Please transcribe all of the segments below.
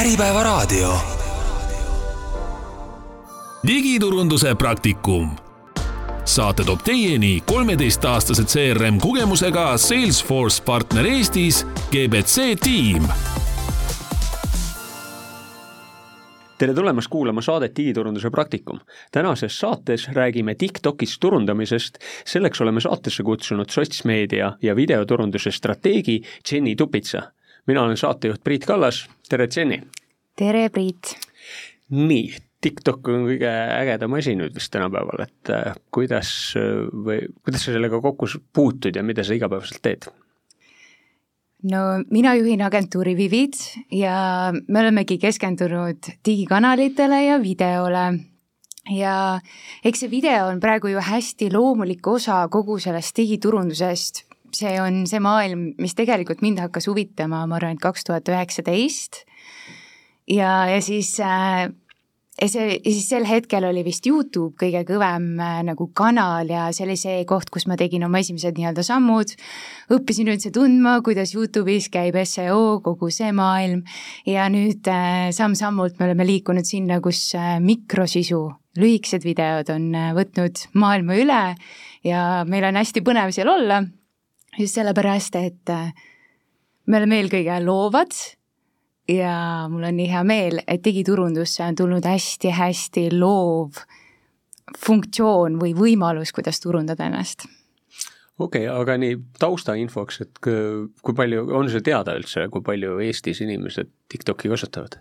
Äripäevaraadio. digiturunduse praktikum. saate toob teieni kolmeteistaastase CRM kogemusega Salesforce partner Eestis GBC tiim tere tulemast kuulama saadet Digiturunduse praktikum. tänases saates räägime TikTokis turundamisest, selleks oleme saatesse kutsunud sotsmeedia ja videoturunduse strateegi Jenny Tupitsa. Mina olen saatejuht Priit Kallas, tere Jenny! tere, Priit! nii, TikTok on kõige ägedam asi nüüd vist tänapäeval, et äh, kuidas äh, või kuidas sa sellega kokku puutud ja mida sa igapäevaselt teed? no mina juhin agentuuri Vivid ja me olemegi keskendunud digikanalitele ja videole. ja eks see video on praegu ju hästi loomulik osa kogu sellest digiturundusest. See on see maailm, mis tegelikult mind hakkas huvitama, ma arvan, et kaks tuhat üheksateist. ja, ja siis äh, ja see, ja siis sel hetkel oli vist Youtube kõige kõvem äh, nagu kanal ja see oli see koht, kus ma tegin oma esimesed nii-öelda sammud, õppisin üldse tundma, kuidas Youtube'is käib seo, kogu see maailm. Ja nüüd äh, samm-sammult me oleme liikunud sinna, kus äh, mikrosisu, lühikesed videod on äh, võtnud maailma üle. Ja meil on hästi põnev seal olla, just sellepärast, et äh, me oleme eelkõige loovad ja mul on nii hea meel, et digiturundusse on tulnud hästi-hästi loov funktsioon või võimalus, kuidas turundada ennast. okei okay,, aga nii taustainfoks, et kui palju, on see teada üldse, kui palju Eestis inimesed TikTok'i kasutavad?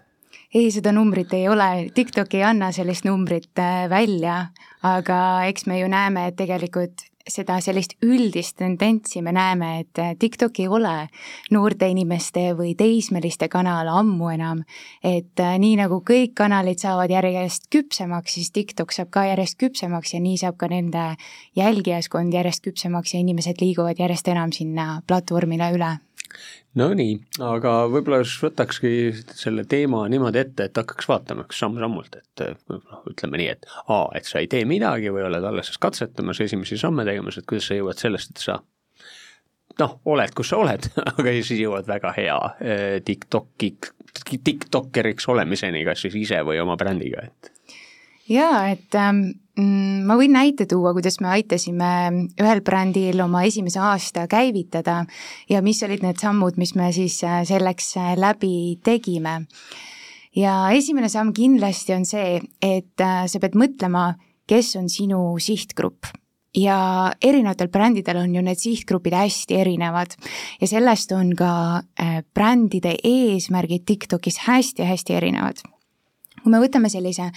ei, seda numbrit ei ole, TikTok ei anna sellist numbrit äh, välja, aga eks me ju näeme, et tegelikult seda sellist üldist tendentsi me näeme, et TikTok ei ole noorte inimeste või teismeliste kanal ammu enam. et äh, nii nagu kõik kanalid saavad järjest küpsemaks, siis TikTok saab ka järjest küpsemaks ja nii saab ka nende jälgijaskond järjest küpsemaks ja inimesed liiguvad järjest enam sinna platvormile üle Nonii, aga võib-olla siis võtakski selle teema niimoodi ette, et hakkaks vaatama samm-sammult, et noh, ütleme nii, et aa, et sa ei tee midagi või oled alles katsetamas, esimesi samme tegemas, et kuidas sa jõuad sellest, et sa noh, oled, kus sa oled aga siis jõuad väga hea eh, TikToki, tiktokeriks olemiseni, kas siis ise või oma brändiga, et jaa, et ähm, mm, ma võin näite tuua, kuidas me aitasime ühel brändil oma esimese aasta käivitada ja mis olid need sammud, mis me siis äh, selleks äh, läbi tegime. ja esimene samm kindlasti on see, et äh, sa pead mõtlema, kes on sinu sihtgrupp. Ja erinevatel brändidel on ju need sihtgrupid hästi erinevad. Ja sellest on ka brändide eesmärgid TikTokis hästi-hästi erinevad kui me võtame sellise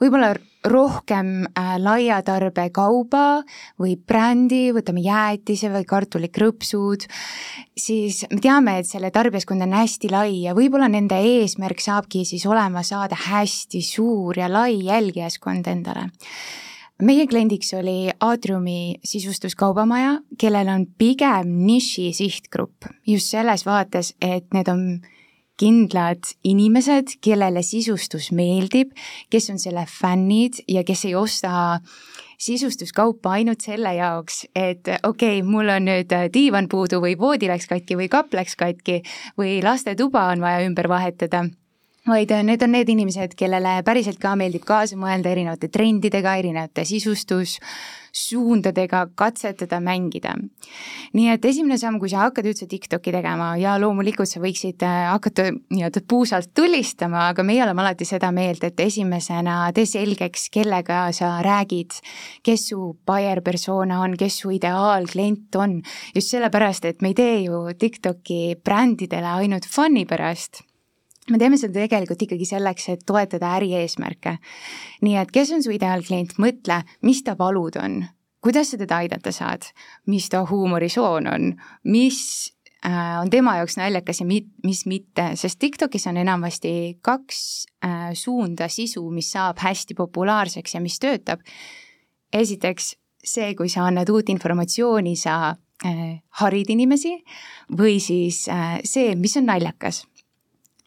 võib-olla rohkem äh, laia tarbekauba või brändi, võtame jäätise või kartulikrõpsud, siis me teame, et selle tarbijaskond on hästi lai ja võib-olla nende eesmärk saabki siis olema saada hästi suur ja lai jälgijaskond endale. Meie kliendiks oli Atriumi sisustuskaubamaja, kellel on pigem niši sihtgrupp. Just selles vaates, et need on kindlad inimesed, kellele sisustus meeldib, kes on selle fännid ja kes ei osta sisustuskaupa ainult selle jaoks, et okei okay,, mul on nüüd diivan puudu või voodi läks katki või kapp läks katki või lastetuba on vaja ümber vahetada vaid need on need inimesed, kellele päriselt ka meeldib kaasa mõelda erinevate trendidega, erinevate sisustussuundadega, katsetada, mängida. nii et esimene samm, kui sa hakkad üldse TikTok'i tegema ja loomulikult sa võiksid äh, hakata nii-öelda puusalt tulistama, aga meie oleme alati seda meelt, et esimesena tee selgeks, kellega sa räägid, kes su buyer persona on, kes su ideaalklient on, just sellepärast, et me ei tee ju TikTok'i brändidele ainult fun'i pärast me teeme seda tegelikult ikkagi selleks, et toetada ärieesmärke. nii et kes on su ideaalklient, mõtle, mis ta valud on, kuidas sa teda aidata saad, mis ta huumorisoon on, mis äh, on tema jaoks naljakas ja mit, mis mitte, sest TikTokis on enamasti kaks äh, suunda sisu, mis saab hästi populaarseks ja mis töötab. esiteks see, kui sa annad uut informatsiooni, sa äh, harid inimesi või siis see, mis on naljakas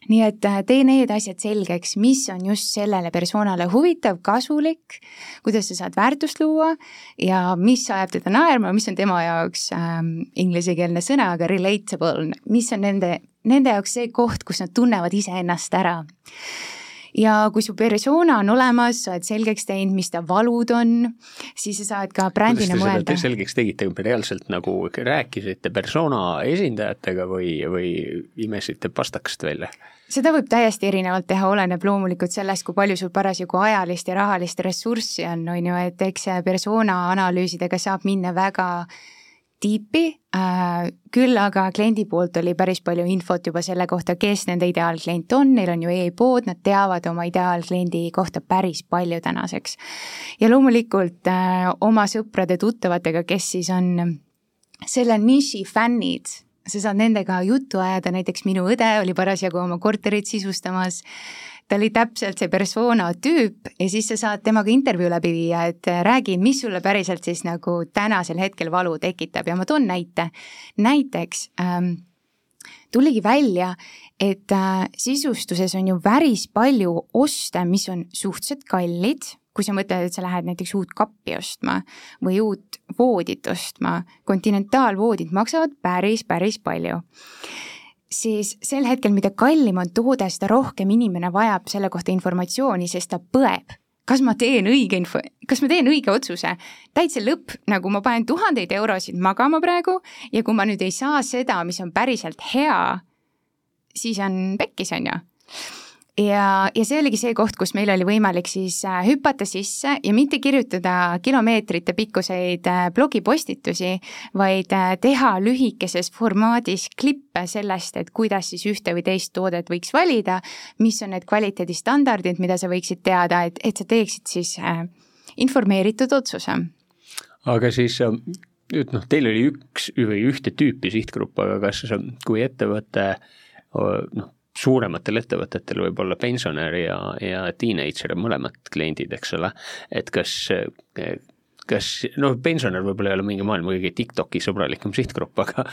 nii et äh, tee need asjad selgeks, mis on just sellele persoonale huvitav, kasulik, kuidas sa saad väärtust luua ja mis ajab teda naerma, mis on tema jaoks ähm, inglisekeelne sõna, aga relatable, mis on nende, nende jaoks see koht, kus nad tunnevad iseennast ära ja kui su persona on olemas, sa oled selgeks teinud, mis ta valud on, siis sa saad ka brändina mõelda. selgeks tegite, reaalselt nagu rääkisite persona esindajatega või, või imesite pastakast välja? Seda võib täiesti erinevalt teha, oleneb loomulikult sellest, kui palju sul parasjagu ajalist ja rahalist ressurssi on, on ju, et eks persona analüüsidega saab minna väga tiipi äh,, küll aga kliendi poolt oli päris palju infot juba selle kohta, kes nende ideaalklient on, neil on ju e-pood, nad teavad oma ideaalkliendi kohta päris palju tänaseks. ja loomulikult äh, oma sõprade-tuttavatega, kes siis on selle niši fännid, sa saad nendega juttu ajada, näiteks minu õde oli parasjagu oma korterit sisustamas. ta oli täpselt see persona tüüp ja siis sa saad temaga intervjuu läbi viia, et äh, räägi, mis sulle päriselt siis nagu tänasel hetkel valu tekitab. Ja ma toon näite. näiteks ähm, tuligi välja, et äh, sisustuses on ju päris palju oste, mis on suhteliselt kallid, kui sa mõtled, et sa lähed näiteks uut kappi ostma või uut voodit ostma, kontinentaalvoodid maksavad päris, päris palju siis sel hetkel, mida kallim on toode, seda rohkem inimene vajab selle kohta informatsiooni, sest ta põeb. kas ma teen õige info, kas ma teen õige otsuse? täitsa lõpp, nagu ma panen tuhandeid eurosid magama praegu ja kui ma nüüd ei saa seda, mis on päriselt hea, siis on pekkis, on ju ja, ja see oligi see koht, kus meil oli võimalik siis äh, hüpata sisse ja mitte kirjutada kilomeetrite pikkuseid äh, blogipostitusi, vaid äh, teha lühikeses formaadis klippe sellest, et kuidas siis ühte või teist toodet võiks valida, mis on need kvaliteedistandardid, mida sa võiksid teada, et, et sa teeksid siis informeeritud otsuse. aga siis nüüd noh, teil oli üks või ühte tüüpi sihtgrupp, aga kas kui ettevõte noh, suurematel ettevõtetel võib olla pensionär ja, ja teenager mõlemad kliendid, eks ole, et kas kas noh, pensionär võib-olla ei ole mingi maailma kõige TikToki sõbralikum sihtgrupp, aga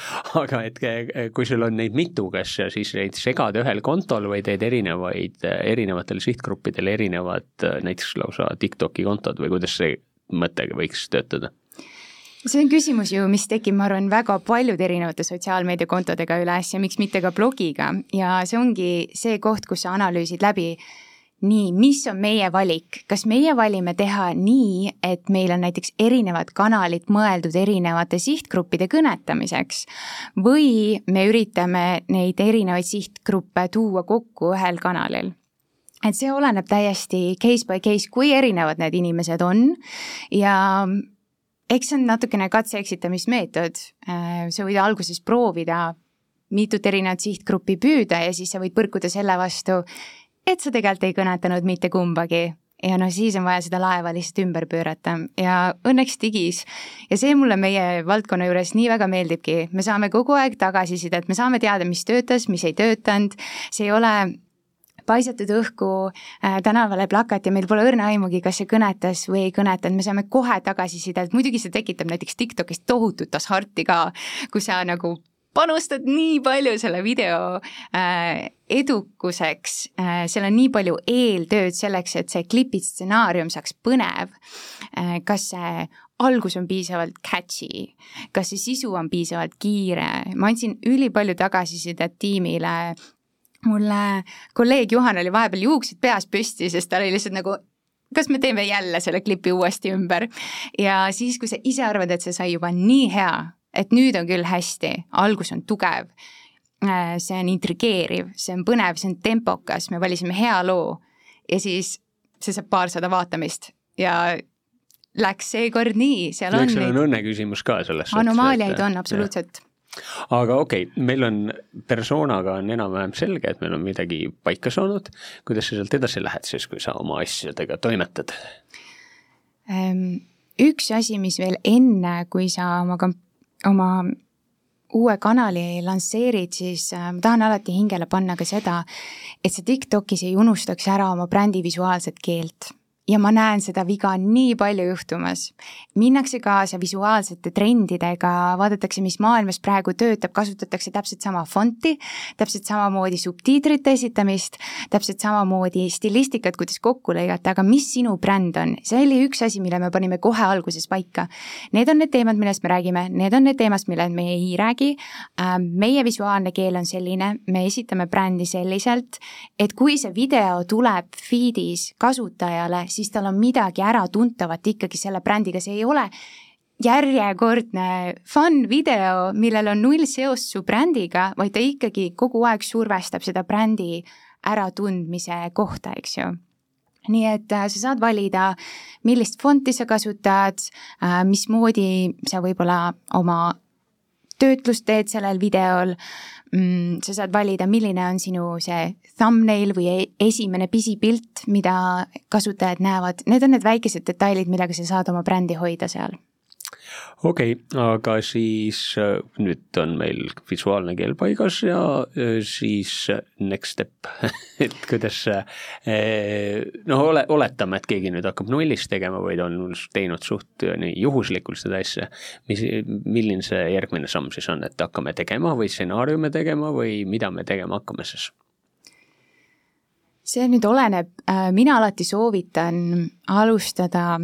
aga et kui sul on neid mitu, kas sa siis neid segad ühel kontol või teed erinevaid, erinevatel sihtgruppidel erinevad näiteks lausa TikToki kontod või kuidas see mõte võiks töötada? See on küsimus ju, mis tekib, ma arvan, väga paljude erinevate sotsiaalmeediakontodega üles ja miks mitte ka blogiga. Ja see ongi see koht, kus sa analüüsid läbi nii, mis on meie valik, kas meie valime teha nii, et meil on näiteks erinevad kanalid mõeldud erinevate sihtgruppide kõnetamiseks? Või me üritame neid erinevaid sihtgruppe tuua kokku ühel kanalil? Et see oleneb täiesti case by case, kui erinevad need inimesed on. Ja eks see on natukene katse-eksitamismeetod, sa võid alguses proovida mitut erinevat sihtgruppi püüda ja siis sa võid põrkuda selle vastu, et sa tegelikult ei kõnetanud mitte kumbagi. Ja noh, siis on vaja seda laeva lihtsalt ümber pöörata. Ja õnneks digis. ja see mulle meie valdkonna juures nii väga meeldibki, me saame kogu aeg tagasisidet, me saame teada, mis töötas, mis ei töötanud, see ei ole paisatud õhku äh, tänavale plakat ja meil pole õrna aimugi, kas see kõnetas või ei kõnetanud, me saame kohe tagasisidet, muidugi see tekitab näiteks TikTokis tohutut hasarti ka, kui sa nagu panustad nii palju selle video äh, edukuseks äh,, seal on nii palju eeltööd selleks, et see klipi stsenaarium saaks põnev. Äh,. kas see algus on piisavalt catchy, kas see sisu on piisavalt kiire, ma andsin ülipalju tagasisidet tiimile mulle kolleeg Juhan oli vahepeal juuksed peas püsti, sest ta oli lihtsalt nagu kas me teeme jälle selle klipi uuesti ümber ja siis, kui sa ise arvad, et see sai juba nii hea, et nüüd on küll hästi, algus on tugev, äh, see on intrigeeriv, see on põnev, see on tempokas, me valisime hea loo ja siis see saab paarsada vaatamist ja läks seekord nii, seal on. eks seal on õnne küsimus ka selles anomaaliaid on absoluutselt aga okei okay,, meil on persoonaga on enam-vähem selge, et meil on midagi paika saanud, kuidas sa sealt edasi lähed siis, kui sa oma asjadega toimetad? Ehm, üks asi, mis veel enne, kui sa oma, oma uue kanali lansseerid, siis äh, ma tahan alati hingele panna ka seda, et sa TikTokis ei unustaks ära oma brändi visuaalset keelt ja ma näen seda viga nii palju juhtumas. minnakse kaasa visuaalsete trendidega, vaadatakse, mis maailmas praegu töötab, kasutatakse täpselt sama fonti, täpselt samamoodi subtiitrite esitamist, täpselt samamoodi stilistikat, kuidas kokku lõigata, aga mis sinu bränd on, see oli üks asi, mille me panime kohe alguses paika. Need on need teemad, millest me räägime, need on need teemad, millest me ei räägi. Ähm, meie visuaalne keel on selline, me esitame brändi selliselt, et kui see video tuleb feed'is kasutajale, siis tal on midagi äratuntavat ikkagi selle brändiga, see ei ole järjekordne fun video, millel on null seost su brändiga, vaid ta ikkagi kogu aeg survestab seda brändi äratundmise kohta, eks ju. Nii et äh, sa saad valida, millist fonti sa kasutad, äh, mismoodi sa võib-olla oma töötlust teed sellel videol. Mm,, sa saad valida, milline on sinu see thumbnail või e-, esimene pisipilt, mida kasutajad näevad, need on need väikesed detailid, millega sa saad oma brändi hoida seal okei okay,, aga siis äh, nüüd on meil visuaalne keel paigas ja äh, siis äh, next step et kuidas noh, ole, oletame, et keegi nüüd hakkab nullist tegema ta on teinud suht nii juhuslikult seda asja, mis, milline see järgmine samm siis on, et hakkame tegema või stsenaariume tegema või mida me tegema hakkame siis? see nüüd oleneb, mina alati soovitan alustada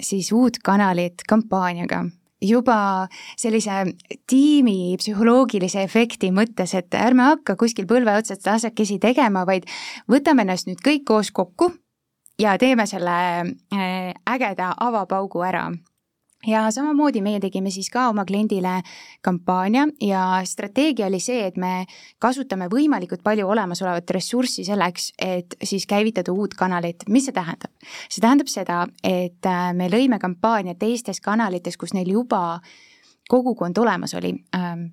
siis uut kanalit kampaaniaga juba sellise tiimi psühholoogilise efekti mõttes, et ärme hakka kuskil põlve otsast asjakesi tegema, vaid võtame ennast nüüd kõik koos kokku ja teeme selle äh, ägeda avapaugu ära ja samamoodi meie tegime siis ka oma kliendile kampaania ja strateegia oli see, et me kasutame võimalikult palju olemasolevat ressurssi selleks, et siis käivitada uut kanalit. mis see tähendab? see tähendab seda, et äh, me lõime kampaania teistes kanalites, kus neil juba kogukond olemas oli ähm,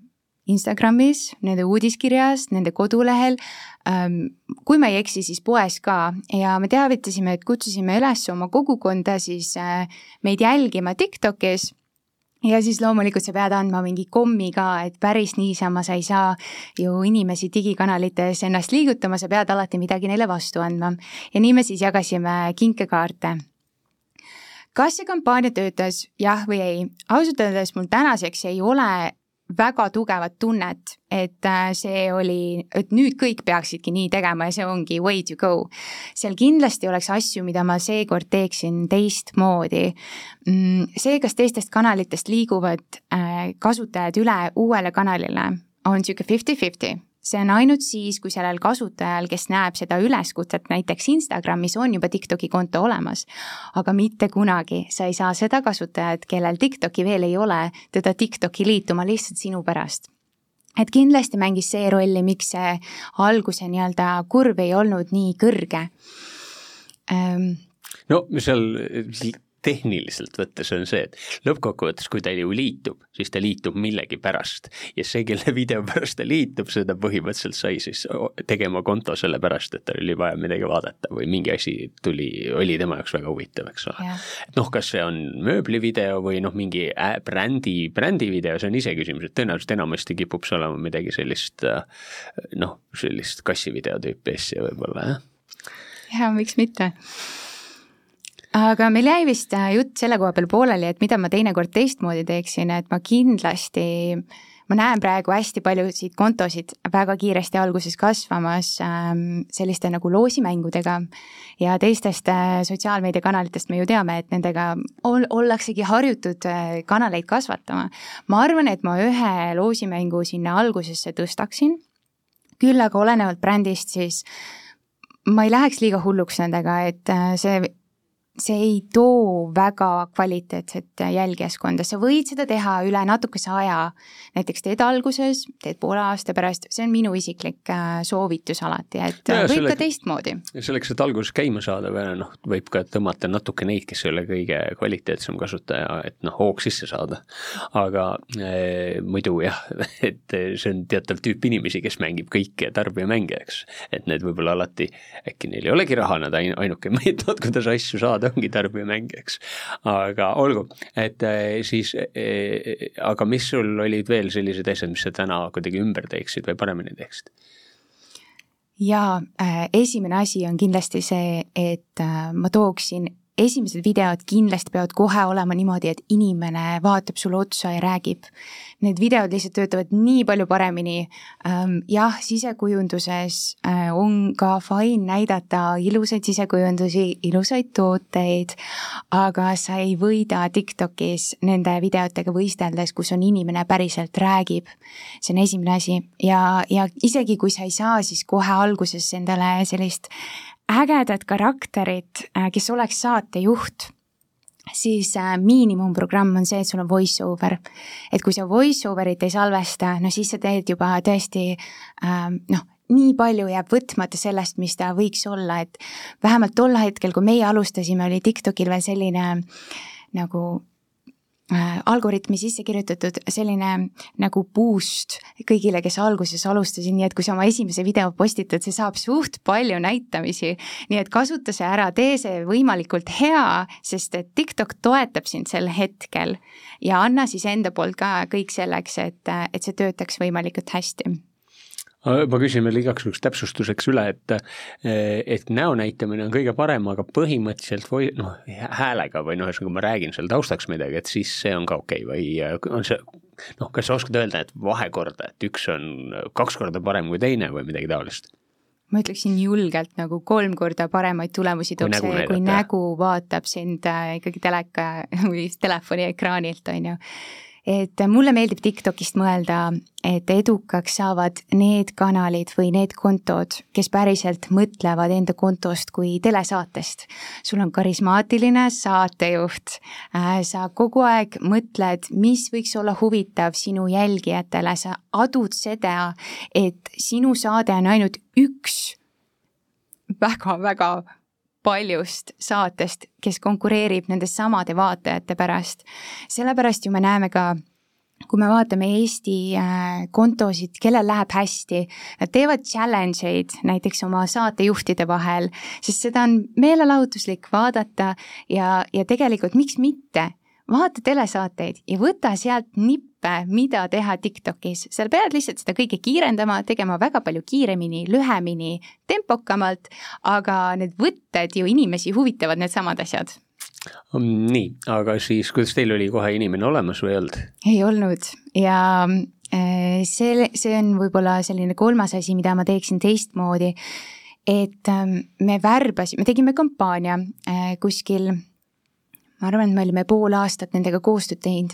Instagramis, nende uudiskirjas, nende kodulehel, ähm, kui ma ei eksi, siis poes ka. Ja me teavitasime, et kutsusime üles oma kogukonda siis äh, meid jälgima TikTokis. Ja siis loomulikult sa pead andma mingi kommi ka, et päris niisama sa ei saa ju inimesi digikanalites ennast liigutama, sa pead alati midagi neile vastu andma. ja nii me siis jagasime kinkekaarte. Kas see kampaania töötas, jah või ei? ausalt öeldes mul tänaseks ei ole väga tugevat tunnet, et äh, see oli, et nüüd kõik peaksidki nii tegema ja see ongi way to go. seal kindlasti oleks asju, mida ma seekord teeksin teistmoodi. Mm, see, kas teistest kanalitest liiguvad äh, kasutajad üle uuele kanalile, on niisugune fifty-fifty see on ainult siis, kui sellel kasutajal, kes näeb seda üleskutset näiteks Instagramis, on juba TikToki konto olemas. aga mitte kunagi sa ei saa seda kasutajat, kellel TikToki veel ei ole, teda TikToki liituma lihtsalt sinu pärast et kindlasti mängis see rolli, miks see alguse nii-öelda kurv ei olnud nii kõrge no seal tehniliselt võttes on see, et lõppkokkuvõttes, kui ta ju liitub, siis ta liitub millegi pärast. ja see, kelle video pärast ta liitub, seda põhimõtteliselt sai siis tegema konto sellepärast, et tal oli vaja midagi vaadata või mingi asi tuli, oli tema jaoks väga huvitav, eks ole. et noh, kas see on mööblivideo või noh, mingi brändi, brändivideo, see on iseküsimus, et tõenäoliselt enamasti kipub see olema midagi sellist noh, sellist kassivideo tüüpi asja võib-olla, jah. jaa, miks mitte aga meil jäi vist äh, jutt selle koha peal pooleli, et mida ma teinekord teistmoodi teeksin, et ma kindlasti ma näen praegu hästi paljusid kontosid väga kiiresti alguses kasvamas ähm, selliste nagu loosimängudega ja teistest äh, sotsiaalmeediakanalitest me ju teame, et nendega ol, ollaksegi harjutud äh, kanaleid kasvatama. ma arvan, et ma ühe loosimängu sinna algusesse tõstaksin, küll aga olenevalt brändist siis ma ei läheks liiga hulluks nendega, et see see ei too väga kvaliteetset jälgijaskonda, sa võid seda teha üle natukese aja. näiteks teed alguses, teed poole aasta pärast, see on minu isiklik äh, soovitus alati, et ja, võib selle, ka teistmoodi. selleks, et alguses käima saada või noh, võib ka tõmmata natuke neid, kes ei ole kõige kvaliteetsem kasutaja, et noh, hoog sisse saada. aga eh, muidu jah, et see on teatav tüüp inimesi, kes mängib kõiki tarbijamänge, eks. et need võib-olla alati, äkki neil ei olegi raha, nad ainuke meetod, kuidas asju saada, ta ongi tarbijamäng, eks. aga olgu, et äh, siis, äh, aga mis sul olid veel sellised asjad, mis sa täna kuidagi ümber teeksid või paremini teeksid? jaa esimene asi on kindlasti see, et ma tooksin esimesed videod kindlasti peavad kohe olema niimoodi, et inimene vaatab sulle otsa ja räägib. Need videod lihtsalt töötavad nii palju paremini. Ähm, jah, sisekujunduses äh, on ka fine näidata ilusaid sisekujundusi, ilusaid tooteid, aga sa ei võida Tiktokis nende videotega võisteldes, kus on inimene päriselt räägib. see on esimene asi ja, ja isegi kui sa ei saa, siis kohe alguses endale sellist ägedat karakterit, äh, kes oleks saatejuht, siis äh, miinimumprogramm on see, et sul on voice over. et kui sa voice over'it ei salvesta, no siis sa teed juba tõesti ähm, noh, nii palju jääb võtmata sellest, mis ta võiks olla, et vähemalt tol hetkel, kui meie alustasime, oli TikTokil veel selline nagu algoritmi sisse kirjutatud selline nagu boost kõigile, kes alguses alustasid, nii et kui sa oma esimese video postitad, see saab suht palju näitamisi. nii et kasuta see ära, tee see võimalikult hea, sest et TikTok toetab sind sel hetkel ja anna siis enda poolt ka kõik selleks, et, et see töötaks võimalikult hästi ma küsin veel igaks juhuks täpsustuseks üle, et et näo näitamine on kõige parem, aga põhimõtteliselt või noh, häälega või noh, ühesõnaga ma räägin seal taustaks midagi, et siis see on ka okei okay. või on see noh, kas sa oskad öelda, et vahekorda, et üks on kaks korda parem kui teine või midagi taolist? ma ütleksin julgelt nagu kolm korda paremaid tulemusi toob see, kui nägu vaatab sind äh, ikkagi teleka või telefoni ekraanilt, on ju et mulle meeldib TikTokist mõelda, et edukaks saavad need kanalid või need kontod, kes päriselt mõtlevad enda kontost kui telesaatest. sul on karismaatiline saatejuht, äh, sa kogu aeg mõtled, mis võiks olla huvitav sinu jälgijatele, sa adud seda, et sinu saade on ainult üks väga-väga paljust saatest, kes konkureerib nende samade vaatajate pärast. sellepärast ju me näeme ka kui me vaatame Eesti äh, kontosid, kellel läheb hästi, nad teevad challenge eid näiteks oma saatejuhtide vahel, sest seda on meelelahutuslik vaadata ja, ja tegelikult miks mitte vaata telesaateid ja võta sealt nippe, mida teha Tiktokis. sa pead lihtsalt seda kõike kiirendama, tegema väga palju kiiremini, lühemini, tempokamalt, aga need võtted ju inimesi huvitavad, needsamad asjad mm, nii, aga siis kuidas teil oli kohe inimene olemas või ei olnud? ei olnud ja äh, see, see on võib-olla selline kolmas asi, mida ma teeksin teistmoodi. et ähm, me värbasime, me tegime kampaania äh, kuskil ma arvan, et me olime pool aastat nendega koostööd teinud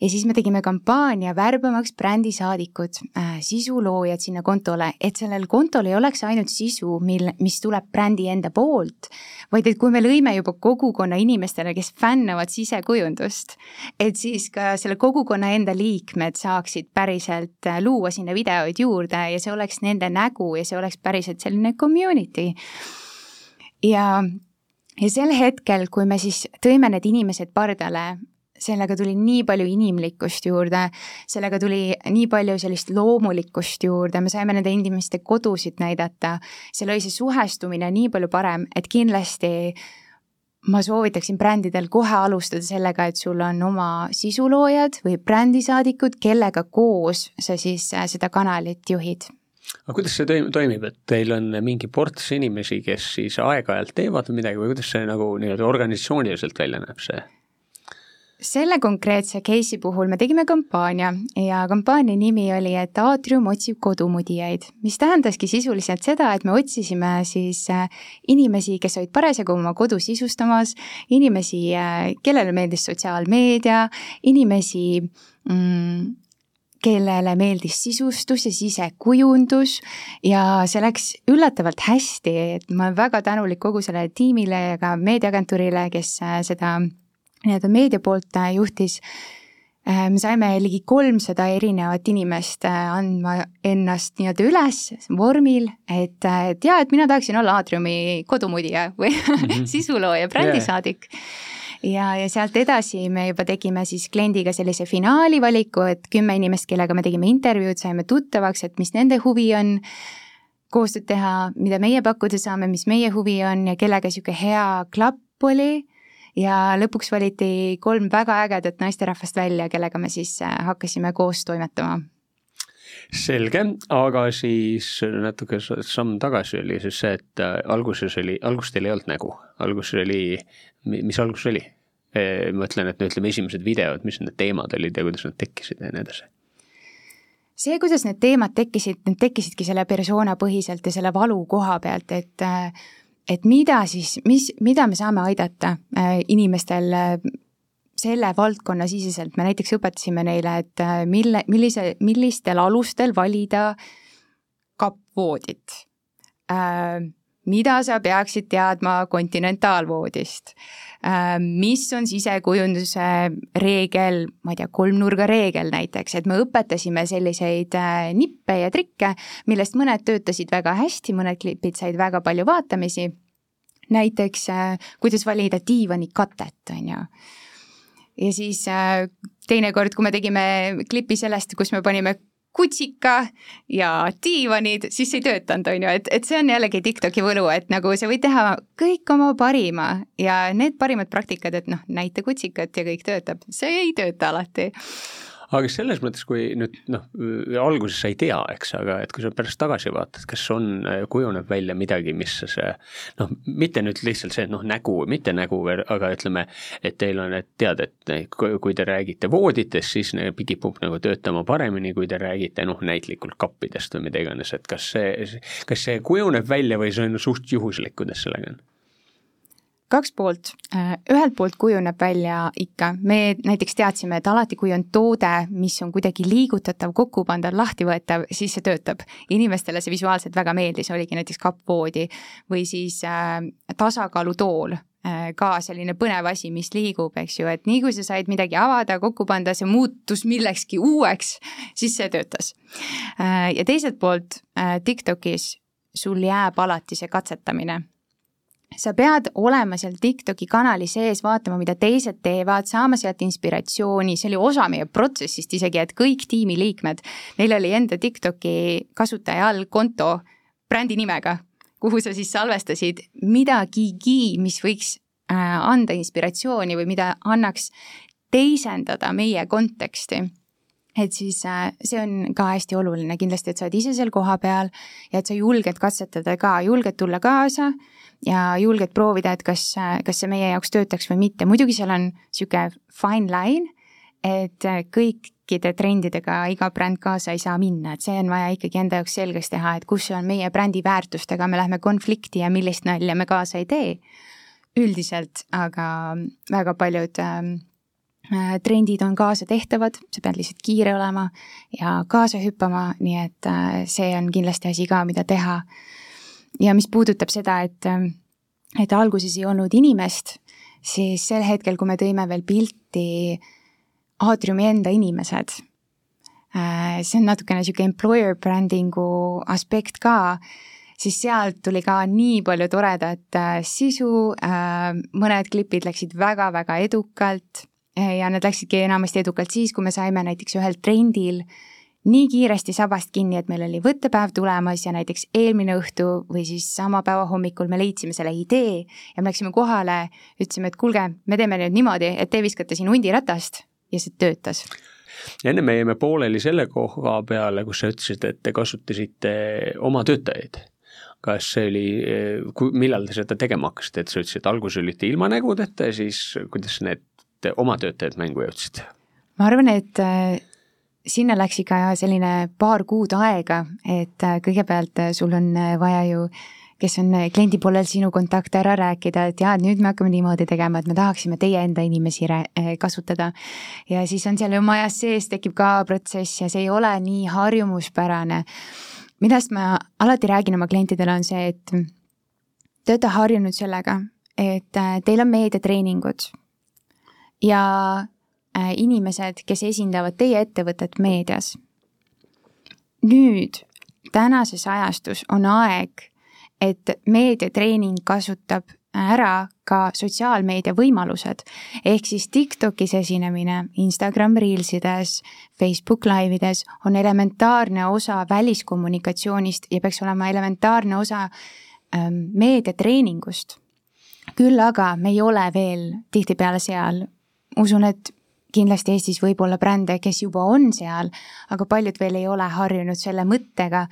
ja siis me tegime kampaania värbamaks brändisaadikud äh,, sisuloojad sinna kontole, et sellel kontol ei oleks ainult sisu, mil, mis tuleb brändi enda poolt, vaid et kui me lõime juba kogukonna inimestele, kes fännavad sisekujundust, et siis ka selle kogukonna enda liikmed saaksid päriselt äh, luua sinna videoid juurde ja see oleks nende nägu ja see oleks päriselt selline community. ja ja sel hetkel, kui me siis tõime need inimesed pardale, sellega tuli nii palju inimlikkust juurde, sellega tuli nii palju sellist loomulikkust juurde, me saime nende inimeste kodusid näidata, see lõi see suhestumine nii palju parem, et kindlasti ma soovitaksin brändidel kohe alustada sellega, et sul on oma sisuloojad või brändisaadikud, kellega koos sa siis äh, seda kanalit juhid aga kuidas see toimib, et teil on mingi ports inimesi, kes siis aeg-ajalt teevad midagi või kuidas see nagu nii-öelda organisatsiooniliselt välja näeb, see? selle konkreetse case'i puhul me tegime kampaania ja kampaania nimi oli, et aatrium otsib kodumudijaid, mis tähendaski sisuliselt seda, et me otsisime siis äh, inimesi, kes olid parasjagu oma kodu sisustamas, inimesi, äh, kellele meeldis sotsiaalmeedia, inimesi mm, kellele meeldis sisustus ja sisekujundus ja see läks üllatavalt hästi, et ma olen väga tänulik kogu sellele tiimile ja ka meediaagentuurile, kes äh, seda nii-öelda meedia poolt äh, juhtis. Äh, me saime ligi kolmsada erinevat inimest andma ennast nii-öelda üles vormil, et, et jaa, et mina tahaksin olla Aatriumi kodumudija või mm -hmm. sisulooja, brändisaadik yeah ja, ja sealt edasi me juba tegime siis kliendiga sellise finaali valiku, et kümme inimest, kellega me tegime intervjuud, saime tuttavaks, et mis nende huvi on, koostööd teha, mida meie pakkuda saame, mis meie huvi on ja kellega niisugune hea klapp oli. Ja lõpuks valiti kolm väga ägedat naisterahvast välja, kellega me siis äh, hakkasime koos toimetama selge, aga siis natuke samm tagasi oli siis see, et äh, alguses oli, alguses teil ei olnud nägu, alguses oli, mis alguses oli? ma mõtlen, et no ütleme, esimesed videod, mis need teemad olid ja kuidas nad tekkisid ja nii edasi. See, kuidas need teemad tekkisid, need tekkisidki selle persona põhiselt ja selle valu koha pealt, et et mida siis, mis, mida me saame aidata äh, inimestel äh, selle valdkonna siseselt, me näiteks õpetasime neile, et äh, mille, millise, millistel alustel valida kappvoodit mida sa peaksid teadma kontinentaalvoodist, ähm, mis on sisekujunduse reegel, ma ei tea, kolmnurga reegel näiteks, et me õpetasime selliseid äh, nippe ja trikke, millest mõned töötasid väga hästi, mõned klipid said väga palju vaatamisi, näiteks äh, kuidas valida diivanikatet, on ju ja siis äh, teinekord, kui me tegime klipi sellest, kus me panime kutsika ja diivanid, siis ei töötanud, on ju, et, et see on jällegi TikToki võlu, et nagu sa võid teha kõik oma parima. Ja need parimad praktikad, et noh, näita kutsikat ja kõik töötab, see ei tööta alati aga selles mõttes, kui nüüd noh, alguses sa ei tea, eks, aga et kui sa pärast tagasi vaatad, kas on, kujuneb välja midagi, mis see noh, mitte nüüd lihtsalt see, noh, nägu, mitte nägu, aga ütleme, et teil on, et tead, et kui te räägite vooditest, siis kipub nagu töötama paremini, kui te räägite noh, näitlikult kappidest või mida iganes, et kas see, kas see kujuneb välja või see on suht juhuslik, kuidas sellega on? Kaks poolt, äh, ühelt poolt kujuneb välja ikka, me näiteks teadsime, et alati, kui on toode, mis on kuidagi liigutatav, kokku pandav, lahtivõetav, siis see töötab. inimestele see visuaalselt väga meeldis, oligi näiteks kappvoodi või siis äh, tasakaalutool äh, ka selline põnev asi, mis liigub, eks ju, et nii kui sa said midagi avada, kokku panna, see muutus millekski uueks, siis see töötas. Äh, ja teiselt poolt TikTokis sul jääb alati see katsetamine sa pead olema seal TikToki kanali sees, vaatama, mida teised teevad, saama sealt inspiratsiooni, see oli osa meie protsessist isegi, et kõik tiimiliikmed, neil oli enda TikToki kasutaja all konto brändi nimega, kuhu sa siis salvestasid midagigi, mis võiks äh, anda inspiratsiooni või mida annaks teisendada meie konteksti et siis äh, see on ka hästi oluline kindlasti, et sa oled ise seal kohapeal ja et sa julged katsetada ka, julged tulla kaasa ja julged proovida, et kas, kas see meie jaoks töötaks või mitte, muidugi seal on niisugune fine line, et kõikide trendidega iga bränd kaasa ei saa minna, et see on vaja ikkagi enda jaoks selgeks teha, et kus on meie brändi väärtustega, me lähme konflikti ja millist nalja me kaasa ei tee. üldiselt aga väga paljud ähm, äh, trendid on kaasatehtavad, sa pead lihtsalt kiire olema ja kaasa hüppama, nii et äh, see on kindlasti asi ka, mida teha. Ja mis puudutab seda, et, et alguses ei olnud inimest, siis sel hetkel, kui me tõime veel pilti aatriumi enda inimesed, äh, see on natukene niisugune employer branding'u aspekt ka, siis sealt tuli ka nii palju toredat äh, sisu, äh, mõned klipid läksid väga-väga edukalt ja need läksidki enamasti edukalt siis, kui me saime näiteks ühel trendil äh, nii kiiresti sabast kinni, et meil oli võttepäev tulemas ja näiteks eelmine õhtu või siis sama päeva hommikul me leidsime selle idee ja me läksime kohale, ütlesime, et kuulge, me teeme nüüd niimoodi, et te viskate siin hundiratast ja see töötas enne me jäime pooleli selle koha peale, kus sa ütlesid, et te kasutasite oma töötajaid. kas see oli, millal te seda tegema hakkasite, et sa ütlesid, et alguses olite ilma nägudeta ja siis kuidas need oma töötajad mängu jõudsid? ma arvan, et sinna läks ikka selline paar kuud aega, et äh, kõigepealt äh, sul on äh, vaja ju kes on kliendi poolel sinu kontakte ära rääkida, et jaa, et nüüd me hakkame niimoodi tegema, et me tahaksime teie enda inimesi kasutada. ja siis on seal ju majas sees tekib ka protsess ja see ei ole nii harjumuspärane. millest ma alati räägin oma klientidele, on see, et te olete harjunud sellega, et teil on meediatreeningud ja Äh, inimesed, kes esindavad teie ettevõtet meedias. nüüd tänases ajastus on aeg, et meediatreening kasutab ära ka sotsiaalmeedia võimalused, ehk siis TikTokis esinemine, Instagram Reelsides, Facebook Live'ides on elementaarne osa väliskommunikatsioonist ja peaks olema elementaarne osa ähm, meediatreeningust. küll aga me ei ole veel tihtipeale seal, usun, et kindlasti Eestis võib olla brände, kes juba on seal, aga paljud veel ei ole harjunud selle mõttega,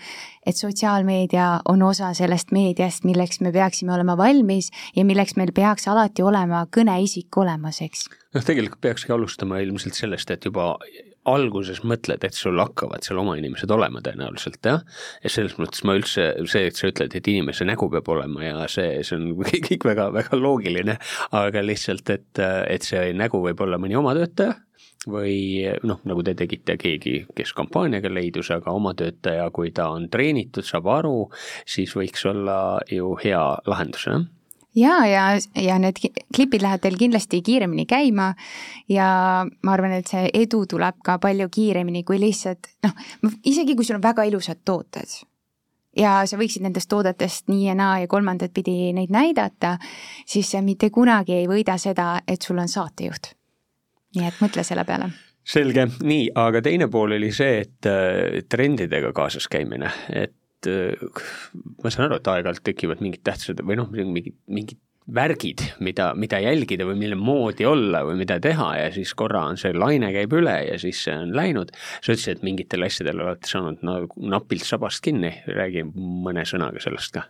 et sotsiaalmeedia on osa sellest meediast, milleks me peaksime olema valmis ja milleks meil peaks alati olema kõneisik olemas, eks. noh, tegelikult peakski alustama ilmselt sellest, et juba alguses mõtled, et sul hakkavad seal oma inimesed olema tõenäoliselt jah, ja selles mõttes ma üldse, see, et sa ütled, et inimese nägu peab olema ja see, see on kõik väga, väga loogiline, aga lihtsalt, et, et see nägu võib olla mõni oma töötaja, või noh, nagu te tegite, keegi, kes kampaaniaga leidus, aga oma töötaja, kui ta on treenitud, saab aru, siis võiks olla ju hea lahendus, jah ja, ja, ja need klipid lähevad teil kindlasti kiiremini käima ja ma arvan, et see edu tuleb ka palju kiiremini kui lihtsalt noh, isegi kui sul on väga ilusad tooted ja sa võiksid nendest toodetest nii ja naa ja kolmandat pidi neid näidata, siis see mitte kunagi ei võida seda, et sul on saatejuht. nii et mõtle selle peale. Selge, nii, aga teine pool oli see, et äh, trendidega kaasas käimine, et et äh, ma saan aru, et aeg-ajalt tekivad mingid tähtsad või noh, mingid, mingid värgid, mida, mida jälgida või mille moodi olla või mida teha ja siis korra on see laine käib üle ja siis see on läinud. sa ütlesid, et mingitel asjadel olete saanud no, napilt sabast kinni, räägi mõne sõnaga sellest ka.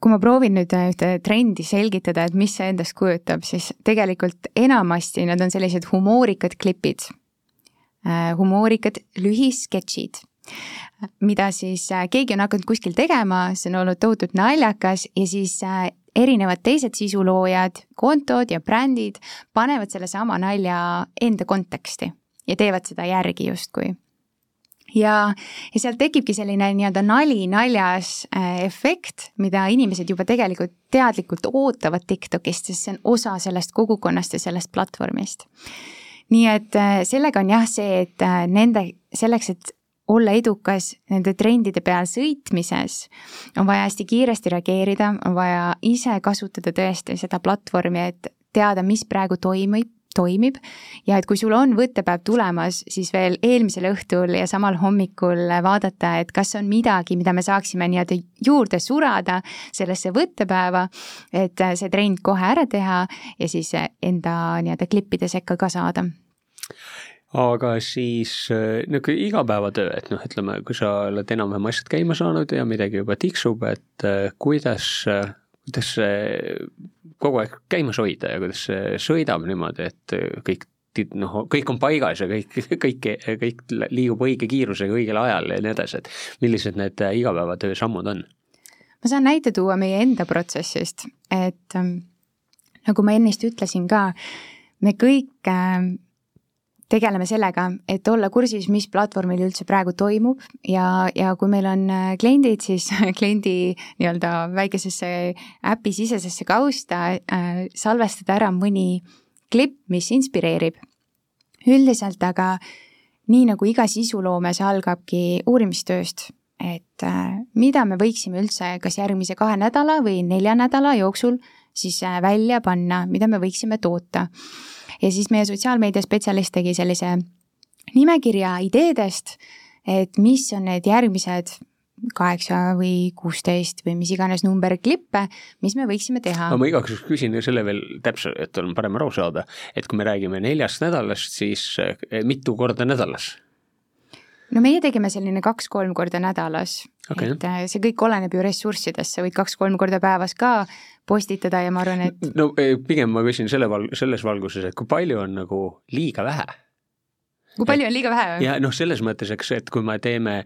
kui ma proovin nüüd ühte trendi selgitada, et mis see endast kujutab, siis tegelikult enamasti need on sellised humoorikad klipid, äh, humoorikad lühisketšid mida siis äh, keegi on hakanud kuskil tegema, see on olnud tohutult naljakas ja siis äh, erinevad teised sisuloojad, kontod ja brändid panevad sellesama nalja enda konteksti ja teevad seda järgi justkui. ja, ja sealt tekibki selline nii-öelda nali naljas äh, efekt, mida inimesed juba tegelikult teadlikult ootavad TikTokist, sest see on osa sellest kogukonnast ja sellest platvormist. nii et sellega on jah see, et nende, selleks, et olla edukas nende trendide peal sõitmises, on vaja hästi kiiresti reageerida, on vaja ise kasutada tõesti seda platvormi, et teada, mis praegu toimub, toimib. Ja et kui sul on võttepäev tulemas, siis veel eelmisel õhtul ja samal hommikul vaadata, et kas on midagi, mida me saaksime nii-öelda juurde surada sellesse võttepäeva, et see trend kohe ära teha ja siis enda nii-öelda klippide sekka ka saada aga siis äh, niisugune igapäevatöö, et noh, ütleme, kui sa oled enam-vähem asjad käima saanud ja midagi juba tiksub, et äh, kuidas, äh, kuidas see kogu aeg käimas hoida ja kuidas see sõidab niimoodi, et kõik noh, kõik on paigas ja kõik, kõik, kõik liigub õige kiirusega õigel ajal ja nii edasi, et millised need igapäevatöö sammud on? ma saan näite tuua meie enda protsessist, et nagu ma ennist ütlesin ka, me kõik äh, tegeleme sellega, et olla kursis, mis platvormil üldse praegu toimub ja, ja kui meil on äh, kliendid, siis kliendi nii-öelda väikesesse äpi sisesesse kausta äh, salvestada ära mõni klipp, mis inspireerib. üldiselt aga nii nagu iga sisuloome, see algabki uurimistööst, et äh, mida me võiksime üldse kas järgmise kahe nädala või nelja nädala jooksul siis äh, välja panna, mida me võiksime toota ja siis meie sotsiaalmeedia spetsialist tegi sellise nimekirja ideedest, et mis on need järgmised kaheksa või kuusteist või mis iganes number klippe, mis me võiksime teha. ma igaks juhuks küsin selle veel täpselt, et on parem aru saada, et kui me räägime neljast nädalast, siis eh, mitu korda nädalas? No meie tegime selline kaks-kolm korda nädalas okay., et äh, see kõik oleneb ju ressurssidest, sa võid kaks-kolm korda päevas ka postitada ja ma arvan, et. no pigem ma küsin selle val-, selles valguses, et kui palju on nagu liiga vähe kui palju on liiga vähe? ja noh, selles mõttes, eks, et kui me teeme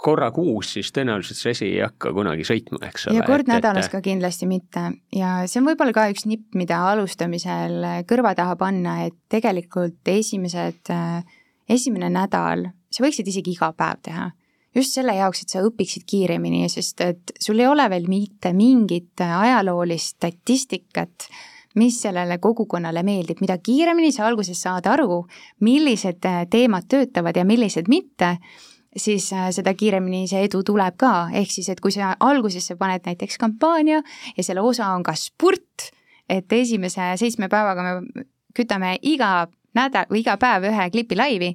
korra kuus, siis tõenäoliselt see asi ei hakka kunagi sõitma, eks ole. ja kord et, nädalas et... ka kindlasti mitte ja see on võib-olla ka üks nipp, mida alustamisel kõrva taha panna, et tegelikult esimesed, esimene nädal sa võiksid isegi iga päev teha. just selle jaoks, et sa õpiksid kiiremini, sest et sul ei ole veel mitte mingit ajaloolist statistikat, mis sellele kogukonnale meeldib, mida kiiremini sa alguses saad aru, millised teemad töötavad ja millised mitte, siis äh, seda kiiremini see edu tuleb ka, ehk siis, et kui sa algusesse paned näiteks kampaania ja selle osa on ka spurt, et esimese seitsme päevaga me kütame iga nädal või iga päev ühe klipi laivi,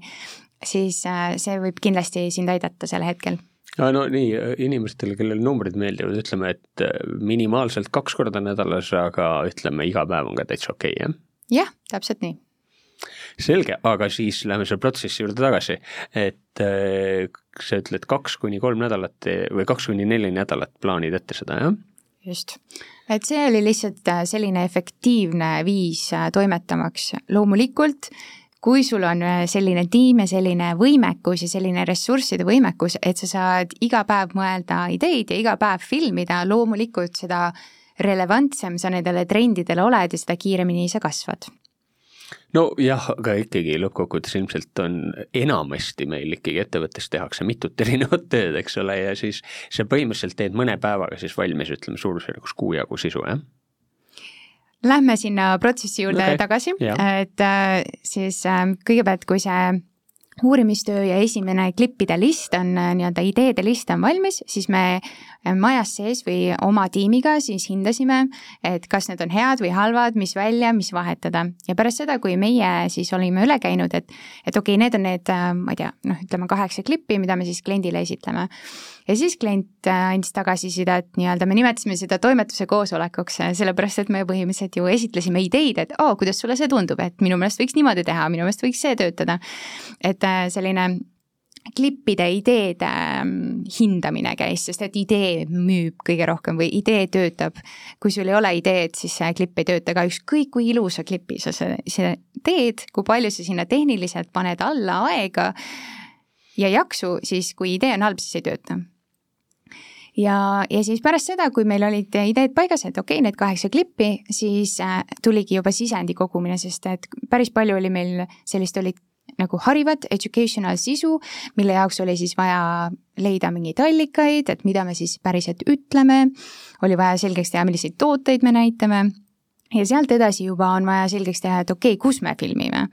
siis äh, see võib kindlasti sind aidata sel hetkel ja no nii, inimestele, kellele numbrid meeldivad, ütleme, et äh, minimaalselt kaks korda nädalas, aga ütleme, iga päev on ka täitsa okei okay,, jah? jah, täpselt nii. selge, aga siis lähme selle protsessi juurde tagasi, et äh, sa ütled kaks kuni kolm nädalat või kaks kuni neli nädalat plaanid ette seda, jah? just, et see oli lihtsalt äh, selline efektiivne viis äh, toimetamaks, loomulikult kui sul on selline tiim ja selline võimekus ja selline ressursside võimekus, et sa saad iga päev mõelda ideid ja iga päev filmida, loomulikult seda relevantsem sa nendele trendidele oled ja seda kiiremini sa kasvad nojah, aga ikkagi lõppkokkuvõttes ilmselt on enamasti meil ikkagi ettevõttes tehakse mitut erinevat tööd, eks ole, ja siis sa põhimõtteliselt teed mõne päevaga siis valmis, ütleme suurusjärgus kuu jagu sisu, jah? Lähme sinna protsessi juurde okay. tagasi, et äh, siis äh, kõigepealt, kui see uurimistöö ja esimene klippide list on äh, nii-öelda ideede list on valmis, siis me majas sees või oma tiimiga siis hindasime, et kas need on head või halvad, mis välja, mis vahetada. ja pärast seda, kui meie siis olime üle käinud, et, et okei okay,, need on need, ma ei tea, noh, ütleme kaheksa klippi, mida me siis kliendile esitleme ja siis klient äh, andis tagasisidet nii-öelda, me nimetasime seda toimetuse koosolekuks, äh, sellepärast et me põhimõtteliselt ju esitlesime ideid, et oo oh,, kuidas sulle see tundub, et minu meelest võiks niimoodi teha, minu meelest võiks see töötada. et äh, selline klippide ideede ähm, hindamine käis, sest et idee müüb kõige rohkem või idee töötab. kui sul ei ole ideed, siis see klipp ei tööta ka, ükskõik kui ilusa klipi sa see teed, kui palju sa sinna tehniliselt paned alla aega ja jaksu, siis kui idee on halb, siis ei tööta ja, ja siis pärast seda, kui meil olid ideed paigas, et okei okay,, need kaheksa klippi, siis äh, tuligi juba sisendi kogumine, sest et päris palju oli meil sellist, olid nagu harivat educational sisu, mille jaoks oli siis vaja leida mingeid allikaid, et mida me siis päriselt ütleme, oli vaja selgeks teha, milliseid tooteid me näitame. Ja sealt edasi juba on vaja selgeks teha, et okei okay,, kus me filmime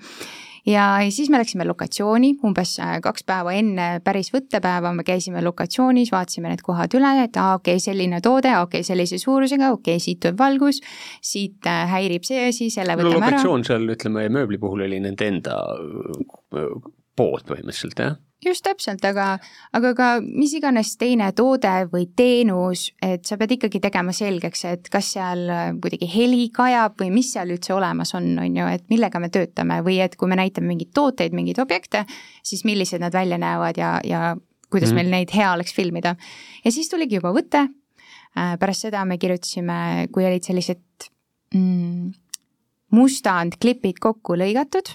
ja siis me läksime lokatsiooni umbes äh, kaks päeva enne päris võttepäeva, me käisime lokatsioonis, vaatasime need kohad üle, et aa, okei okay,, selline toode, okei okay,, sellise suurusega, okei okay,, siit tuleb valgus, siit äh, häirib see asi, selle võtame no, ära. lokatsioon seal, ütleme, mööbli puhul oli nende enda äh, pood põhimõtteliselt, jah? Just täpselt, aga, aga ka mis iganes teine toode või teenus, et sa pead ikkagi tegema selgeks, et kas seal kuidagi heli kajab või mis seal üldse olemas on, on ju, et millega me töötame või et kui me näitame mingeid tooteid, mingeid objekte, siis millised nad välja näevad ja, ja kuidas mm. meil neid hea oleks filmida. ja siis tuligi juba võte, äh, pärast seda me kirjutasime, kui olid sellised mm, mustandklipid kokku lõigatud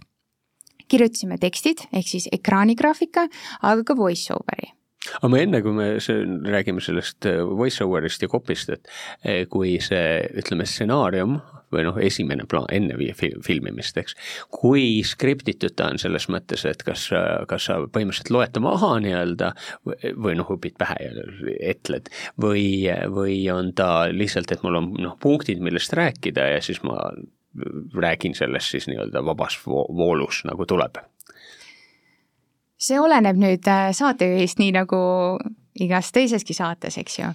kirjutasime tekstid ehk siis ekraanigraafika, aga ka voice over'i aga me enne, kui me räägime sellest äh, voice over'ist ja copy'st, et äh, kui see, ütleme, stsenaarium või noh, esimene plaan enne filmimist, eks. kui skriptitud ta on selles mõttes, et kas, kas sa põhimõtteliselt loed ta maha nii-öelda või noh, õpid pähe ja etled või, või on ta lihtsalt, et mul on noh, punktid, millest rääkida ja siis ma räägin sellest siis nii-öelda vabas voolus, nagu tuleb? see oleneb nüüd äh, saatejuhist, nii nagu igas teiseski saates, eks ju.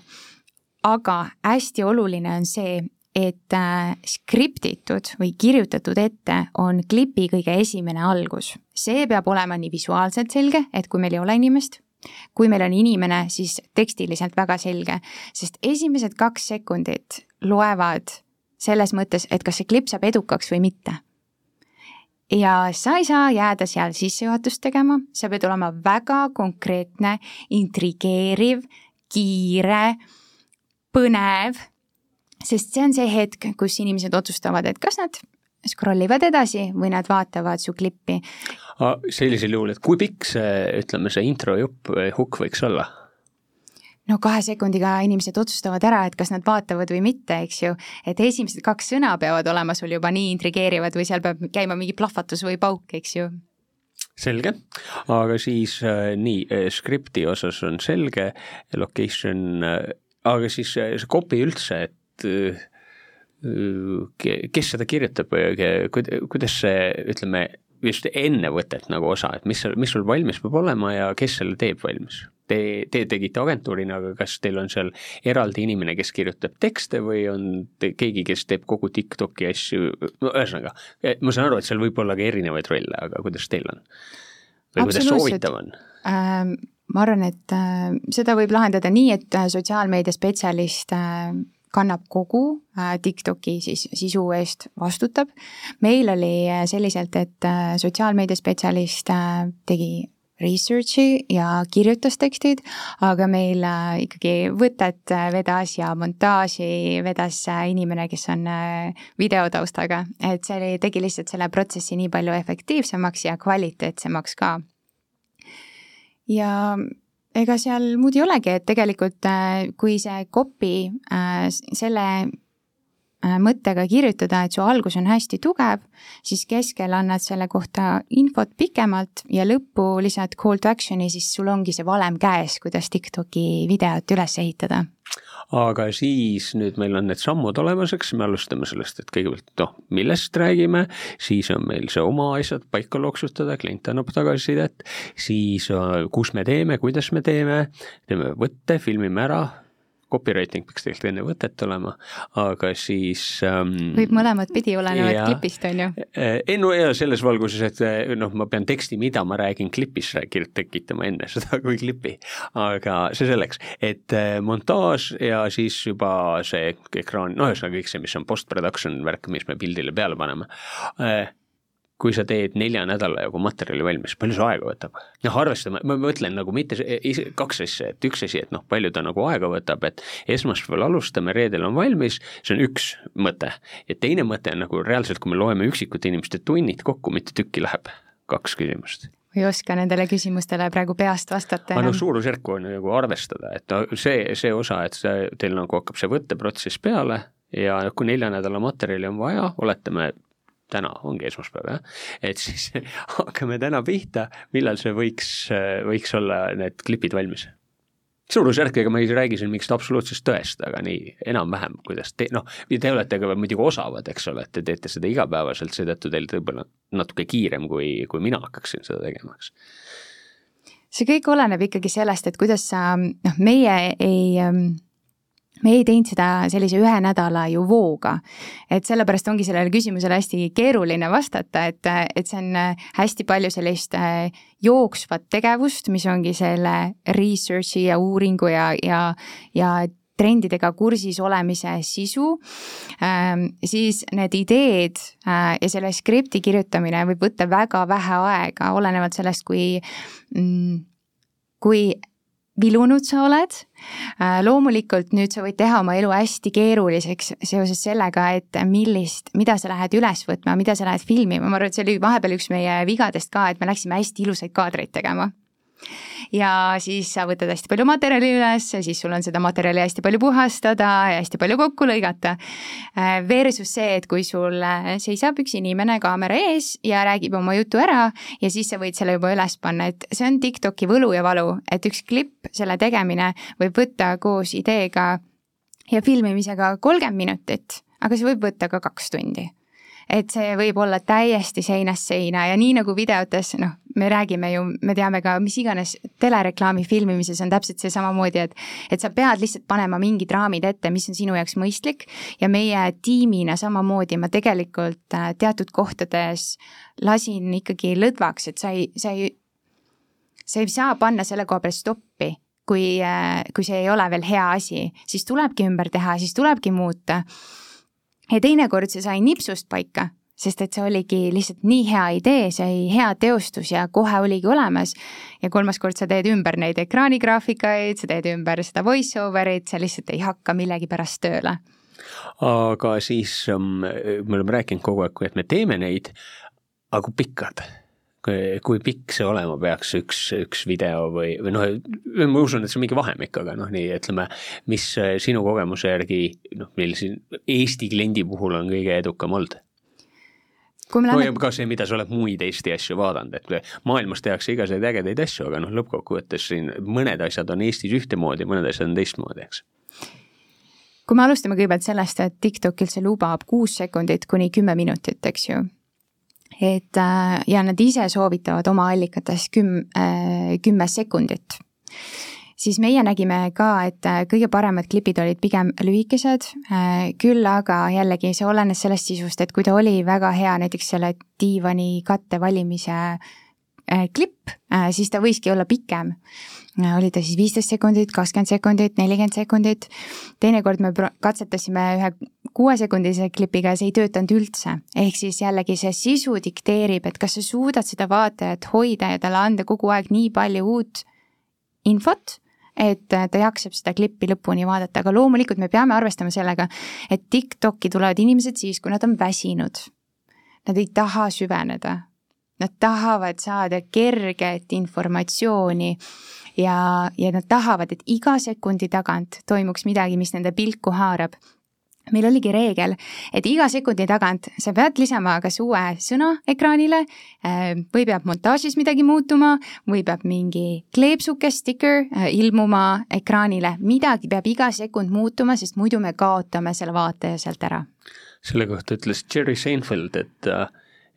aga hästi oluline on see, et äh, skriptitud või kirjutatud ette on klipi kõige esimene algus. see peab olema nii visuaalselt selge, et kui meil ei ole inimest, kui meil on inimene, siis tekstiliselt väga selge, sest esimesed kaks sekundit loevad selles mõttes, et kas see klipp saab edukaks või mitte. ja sa ei saa jääda seal sissejuhatust tegema, sa pead olema väga konkreetne, intrigeeriv, kiire, põnev, sest see on see hetk, kus inimesed otsustavad, et kas nad scroll ivad edasi või nad vaatavad su klippi. sellisel juhul, et kui pikk see, ütleme, see intro jupp, hukk võiks olla? No kahe sekundiga inimesed otsustavad ära, et kas nad vaatavad või mitte, eks ju. et esimesed kaks sõna peavad olema sul juba nii intrigeerivad või seal peab käima mingi plahvatus või pauk, eks ju. selge, aga siis äh, nii äh,, skripti osas on selge, location äh,, aga siis see copy üldse, et kes seda kirjutab, kuidas see, ütleme, just enne võtet nagu osa, et mis, mis sul valmis peab olema ja kes selle teeb valmis? Te, te tegite agentuurina, aga kas teil on seal eraldi inimene, kes kirjutab tekste või on te, keegi, kes teeb kogu TikToki asju, no ühesõnaga, ma saan aru, et seal võib olla ka erinevaid rolle, aga kuidas teil on? või kuidas soovitav on ähm,? ma arvan, et äh, seda võib lahendada nii, et äh, sotsiaalmeedia spetsialist äh, kannab kogu TikToki siis sisu eest vastutab. meil oli selliselt, et sotsiaalmeediaspetsialist tegi research'i ja kirjutas tekstid, aga meil äh, ikkagi võtet äh, vedas ja montaaži vedas äh, inimene, kes on videotaustaga, et see oli, tegi lihtsalt selle protsessi nii palju efektiivsemaks ja kvaliteetsemaks ka. ja ega seal muud ei olegi, et tegelikult kui see copy selle Äh, mõttega kirjutada, et su algus on hästi tugev, siis keskel annad selle kohta infot pikemalt ja lõppu lisad call to action'i, siis sul ongi see valem käes, kuidas TikToki videot üles ehitada aga siis nüüd meil on need sammud olemas, eks me alustame sellest, et kõigepealt noh, millest räägime, siis on meil see oma asjad paika loksutada, klient annab tagasisidet, siis äh, kus me teeme, kuidas me teeme, teeme võtte, filmime ära, copywriting peaks tegelikult enne võtet olema, aga siis ähm, võib mõlemat pidi, olenevalt klipist, on ju? Äh, ei no ja selles valguses, et äh, noh, ma pean teksti, mida ma räägin klipis, tekitama enne seda kui klipi. aga see selleks, et äh, montaaž ja siis juba see ekraan, no ühesõnaga kõik see, mis on post-production värk, mis me pildile peale paneme kui sa teed nelja nädala jagu materjali valmis, palju see aega võtab? noh, arvestame, ma mõtlen nagu mitte kaks asja, et üks asi, et noh, palju ta nagu aega võtab, et esmaspäeval alustame, reedel on valmis, see on üks mõte. ja teine mõte on nagu reaalselt, kui me loeme üksikute inimeste tunnid kokku, mitu tükki läheb, kaks küsimust ei oska nendele küsimustele praegu peast vastata enam. noh, suurusjärku on nagu arvestada, et no see, see osa, et see, teil nagu hakkab see võtteprotsess peale ja kui nelja nädala materjali on vaja, oletame, täna ongi esmaspäev jah, et siis hakkame täna pihta, millal see võiks, võiks olla need klipid valmis? suurusjärk, ega ma ei räägi siin mingist absoluutsest tõest, aga nii enam-vähem, kuidas te, noh, te olete ka muidugi osavad, eks ole, et te teete seda igapäevaselt, seetõttu teil võib-olla natuke kiirem, kui, kui mina hakkaksin seda tegema, eks see kõik oleneb ikkagi sellest, et kuidas sa, noh, meie ei ähm, me ei teinud seda sellise ühe nädala ju vooga. et sellepärast ongi sellele küsimusele hästi keeruline vastata, et, et see on hästi palju sellist äh, jooksvat tegevust, mis ongi selle research'i ja uuringu ja, ja, ja trendidega kursis olemise sisu ähm,, siis need ideed äh, ja selle skripti kirjutamine võib võtta väga vähe aega, olenevalt sellest, kui mm, kui vilunud sa oled. Äh, loomulikult nüüd sa võid teha oma elu hästi keeruliseks seoses sellega, et millist, mida sa lähed üles võtma, mida sa lähed filmima, ma arvan, et see oli vahepeal üks meie vigadest ka, et me läksime hästi ilusaid kaadreid tegema ja siis sa võtad hästi palju materjali üles, siis sul on seda materjali hästi palju puhastada ja hästi palju kokku lõigata. Äh, versus see, et kui sul äh, seisab üks inimene kaamera ees ja räägib oma jutu ära ja siis sa võid selle juba üles panna, et see on TikToki võlu ja valu, et üks klipp, selle tegemine võib võtta koos ideega ja filmimisega kolmkümmend minutit, aga see võib võtta ka kaks tundi et see võib olla täiesti seinast seina ja nii nagu videotes, noh, me räägime ju, me teame ka mis iganes telereklaami filmimises on täpselt see samamoodi, et et sa pead lihtsalt panema mingid raamid ette, mis on sinu jaoks mõistlik ja meie tiimina samamoodi ma tegelikult äh, teatud kohtades lasin ikkagi lõdvaks, et sa ei, sa ei, sa ei saa panna selle koha peal stoppi kui, äh, kui see ei ole veel hea asi, siis tulebki ümber teha, siis tulebki muuta ja teinekord see sai nipsust paika, sest et see oligi lihtsalt nii hea idee, sai hea teostus ja kohe oligi olemas. ja kolmas kord sa teed ümber neid ekraanigraafikaid, sa teed ümber seda voice over'it, see lihtsalt ei hakka millegipärast tööle. aga siis um, me oleme rääkinud kogu aeg, et me teeme neid, aga kui pikad kui pikk see olema peaks, üks, üks video või, või noh, ma usun, et see on mingi vahemik, aga noh, nii ütleme, mis sinu kogemuse järgi noh, meil siin Eesti kliendi puhul on kõige edukam olnud? no läheme... ja ka see, mida sa oled muid Eesti asju vaadanud, et maailmas tehakse igasuguseid ägedaid asju, aga noh, lõppkokkuvõttes siin mõned asjad on Eestis ühtemoodi, mõned asjad on teistmoodi, eks kui me alustame kõigepealt sellest, et TikTok üldse lubab kuus sekundit kuni kümme minutit, eks ju, et äh, ja nad ise soovitavad oma allikates küm-, äh, kümme sekundit. siis meie nägime ka, et äh, kõige paremad klipid olid pigem lühikesed, küll aga jällegi see olenes sellest sisust, et kui ta oli väga hea näiteks selle diivani katte valimise klipp siis ta võiski olla pikem oli ta siis viisteist sekundit, kakskümmend sekundit, nelikümmend sekundit. teinekord me katsetasime ühe kuuesekundise klipiga see ei töötanud üldse. ehk siis jällegi see sisu dikteerib, et kas sa suudad seda vaatajat hoida ja talle anda kogu aeg nii palju uut infot et ta jaksab seda klippi lõpuni vaadata, aga loomulikult me peame arvestama sellega, et TikTok'i tulevad inimesed siis, kui nad on väsinud. Nad ei taha süveneda. Nad tahavad saada kerget informatsiooni ja, ja nad tahavad, et iga sekundi tagant toimuks midagi, mis nende pilku haarab meil oligi reegel, et iga sekundi tagant sa pead lisama kas uue sõna ekraanile äh, või peab montaažis midagi muutuma või peab mingi kleepsuke, sticker äh, ilmuma ekraanile, midagi peab iga sekund muutuma, sest muidu me kaotame selle vaataja sealt ära. selle kohta ütles Jerry Seinfeld, et äh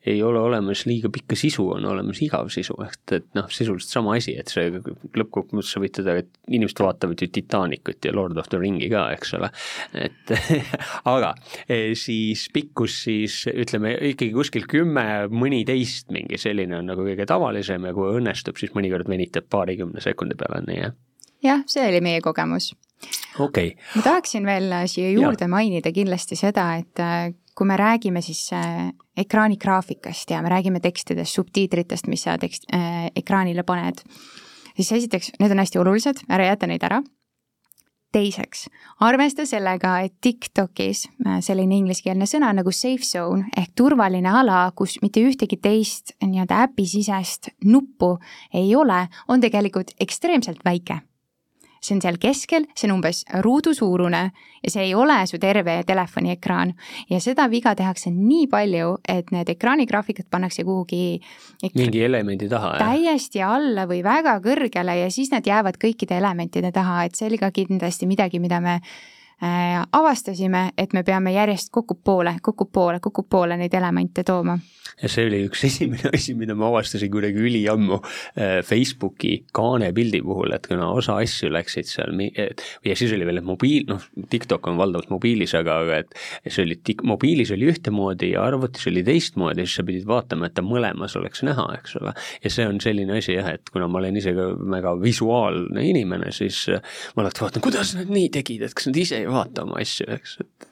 ei ole olemas liiga pikka sisu, on olemas igav sisu, ehk et noh, sisuliselt sama asi, et see lõppkokkuvõttes sa võid tõdeda, et inimesed vaatavad ju Titanicut ja Lord of the Ringi ka, eks ole, et aga e, siis pikkus siis ütleme ikkagi kuskil kümme, mõniteist mingi selline on nagu kõige tavalisem ja kui õnnestub, siis mõnikord venitab paarikümne sekundi peale, nii jah? jah, see oli meie kogemus okei okay.. ma tahaksin veel siia juurde ja. mainida kindlasti seda, et kui me räägime siis äh, ekraanigraafikast ja me räägime tekstidest, subtiitritest, mis sa tekst äh,, ekraanile paned, siis esiteks, need on hästi olulised, ära jäta neid ära. teiseks, arvesta sellega, et TikTokis äh, selline ingliskeelne sõna nagu safe zone ehk turvaline ala, kus mitte ühtegi teist nii-öelda äpisisest nuppu ei ole, on tegelikult ekstreemselt väike see on seal keskel, see on umbes ruudusuurune ja see ei ole su terve telefoni ekraan. ja seda viga tehakse nii palju, et need ekraanigraafikud pannakse kuhugi ekra... mingi elemendi taha. täiesti alla või väga kõrgele ja siis nad jäävad kõikide elementide taha, et see oli ka kindlasti midagi, mida me avastasime, et me peame järjest kokkupoole, kokkupoole, kokkupoole neid elemente tooma ja see oli üks esimene asi, mida ma avastasin kuidagi üliammu äh, Facebooki kaanepildi puhul, et kuna osa asju läksid seal, ja siis oli veel, et mobiil, noh, TikTok on valdavalt mobiilis, aga, aga et see oli, mobiilis oli ühtemoodi ja arvutis oli teistmoodi, siis sa pidid vaatama, et ta mõlemas oleks näha, eks ole. ja see on selline asi jah, et kuna ma olen ise ka väga visuaalne inimene, siis ma alati vaatan, kuidas nad nii tegid, et kas nad ise ei vaata oma asju, eks, et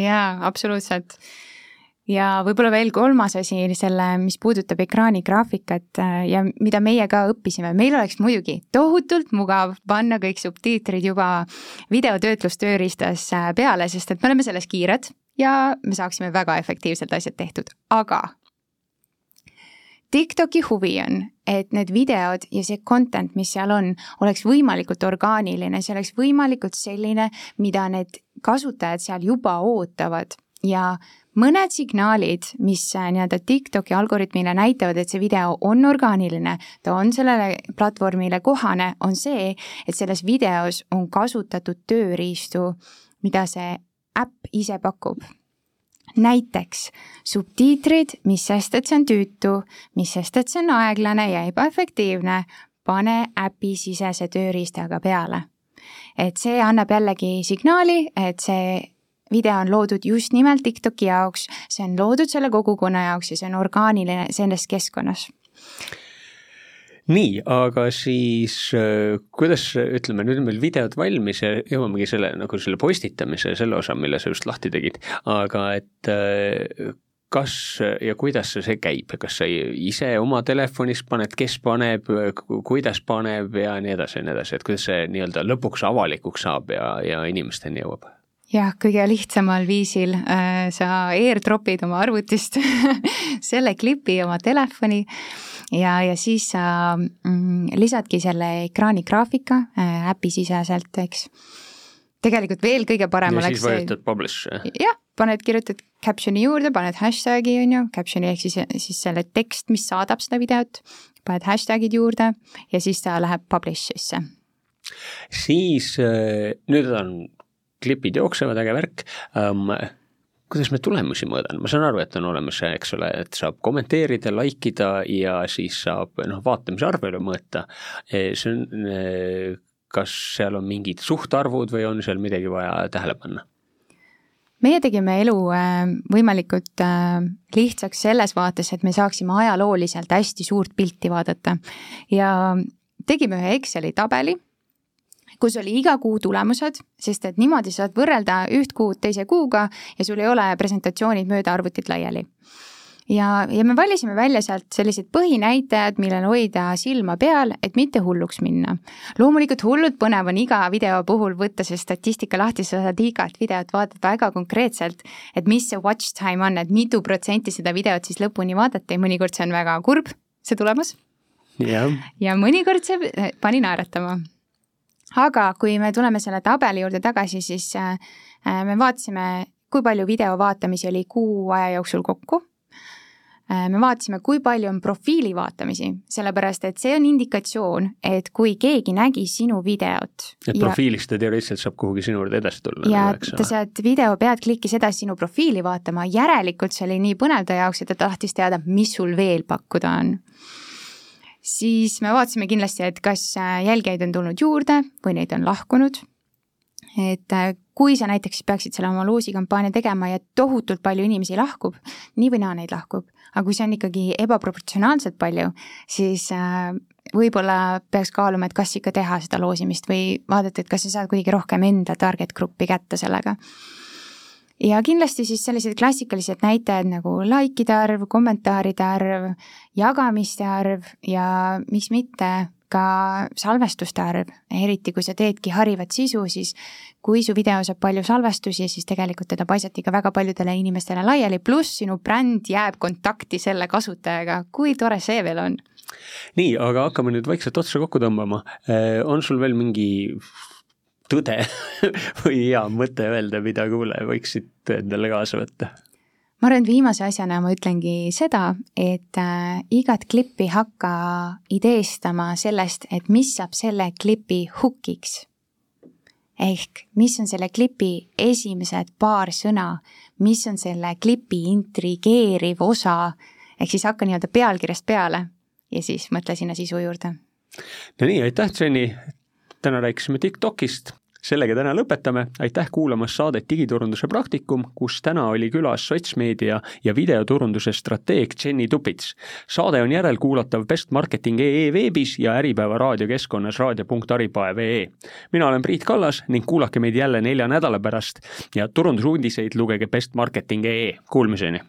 jaa, absoluutselt. Ja võib-olla veel kolmas asi selle, mis puudutab ekraanigraafikat äh, ja mida meie ka õppisime, meil oleks muidugi tohutult mugav panna kõik subtiitrid juba videotöötlustööriistas peale, sest et me oleme selles kiired ja me saaksime väga efektiivselt asjad tehtud, aga TikToki huvi on, et need videod ja see content, mis seal on, oleks võimalikult orgaaniline, see oleks võimalikult selline, mida need kasutajad seal juba ootavad. Ja mõned signaalid, mis äh, nii-öelda TikToki algoritmile näitavad, et see video on orgaaniline, ta on sellele platvormile kohane, on see, et selles videos on kasutatud tööriistu, mida see äpp ise pakub näiteks subtiitrid, mis sest, et see on tüütu, mis sest, et see on aeglane ja ebaefektiivne, pane äpisisese tööriistaga peale. et see annab jällegi signaali, et see video on loodud just nimelt TikToki jaoks, see on loodud selle kogukonna jaoks ja see on orgaaniline selles keskkonnas nii, aga siis äh, kuidas, ütleme, nüüd on meil videod valmis ja jõuamegi selle nagu selle postitamise, selle osa, mille sa just lahti tegid, aga et äh, kas ja kuidas see käib, kas sa ise oma telefonis paned, kes paneb, kuidas paneb ja nii edasi ja nii edasi, et kuidas see nii-öelda lõpuks avalikuks saab ja, ja inimesteni jõuab? Jah, kõige lihtsamal viisil äh, sa airdrop'id oma arvutist selle klipi oma telefoni ja, ja siis sa mm, lisadki selle ekraanigraafika äh, äpisiseselt, eks. tegelikult veel kõige parem ja oleks siis vajutad publish? jah, paned, kirjutad caption'i juurde, paned hashtag'i, on ju, caption'i ehk siis, siis selle tekst, mis saadab seda videot, paned hashtag'id juurde ja siis ta läheb publish'isse siis äh, nüüd on klipid jooksevad, äge värk um,. kuidas me tulemusi mõõdame, ma saan aru, et on olemas, eks ole, et saab kommenteerida, like ida ja siis saab noh, vaatamise arvu üle mõõta. E, see on, e, kas seal on mingid suhtarvud või on seal midagi vaja tähele panna? meie tegime elu äh, võimalikult lihtsaks selles vaates, et me saaksime ajalooliselt hästi suurt pilti vaadata ja tegime ühe Exceli tabeli, kus oli iga kuu tulemused, sest et niimoodi saad võrrelda üht kuud teise kuuga ja sul ei ole presentatsioonid mööda arvutit laiali ja, ja me valisime välja sealt sellised põhinäitajad, millel hoida silma peal, et mitte hulluks minna. loomulikult hullult põnev on iga video puhul võtta see statistika lahti, sa saad igat videot vaadata väga konkreetselt, et mis see watch time on, et mitu protsenti seda videot siis lõpuni vaadati, mõnikord see on väga kurb, see tulemus ja mõnikord see pani naeratama. Aga kui me tuleme selle tabeli juurde tagasi, siis äh, me vaatasime, kui palju video vaatamisi oli kuu aja jooksul kokku Äh, me vaatasime, kui palju on profiili vaatamisi, sellepärast et see on indikatsioon, et kui keegi nägi sinu videot. et ja, profiilist ta teoreetiliselt saab kuhugi sinu juurde edasi tulla. ja ta sealt video pealt klikkis edasi sinu profiili vaatama, järelikult see oli nii põnev ta jaoks, et ta tahtis teada, mis sul veel pakkuda on siis me vaatasime kindlasti, et kas äh, jälgijaid on tulnud juurde või neid on lahkunud et äh, kui sa näiteks peaksid selle oma loosikampaania tegema ja tohutult palju inimesi lahkub, nii või naa neid lahkub, aga kui see on ikkagi ebaproportsionaalselt palju, siis äh, võib-olla peaks kaaluma, et kas ikka teha seda loosimist või vaadata, et kas sa saad kuidagi rohkem enda target gruppi kätte sellega. Ja kindlasti siis sellised klassikalised näitajad nagu likeide arv, kommentaaride arv, jagamiste arv ja miks mitte ka salvestuste arv, eriti kui sa teedki harivat sisu, siis kui su video saab palju salvestusi, siis tegelikult teda paisati ka väga paljudele inimestele laiali, pluss sinu bränd jääb kontakti selle kasutajaga, kui tore see veel on? nii, aga hakkame nüüd vaikselt otsa kokku tõmbama. Äh, on sul veel mingi tõde või hea mõte öelda, mida kuulaja võiksid endale kaasa võtta? ma arvan, et viimase asjana ma ütlengi seda, et äh, igat klippi hakka ideestama sellest, et mis saab selle klipi hukiks. ehk mis on selle klipi esimesed paar sõna, mis on selle klipi intrigeeriv osa, ehk siis hakka nii-öelda pealkirjast peale ja siis mõtle sinna sisu juurde. no nii, aitäh, Jenny! täna rääkisime TikTokist sellega täna lõpetame, aitäh kuulamast saadet Digiturunduse praktikum, kus täna oli külas sotsmeedia ja videoturunduse strateeg Jenny Tupits. saade on järelkuulatav bestmarketing.ee veebis ja Äripäeva raadiokeskkonnas raadio.aripae.ee. mina olen Priit Kallas ning kuulake meid jälle nelja nädala pärast ja turundusuudiseid lugege bestmarketing.ee, kuulmiseni!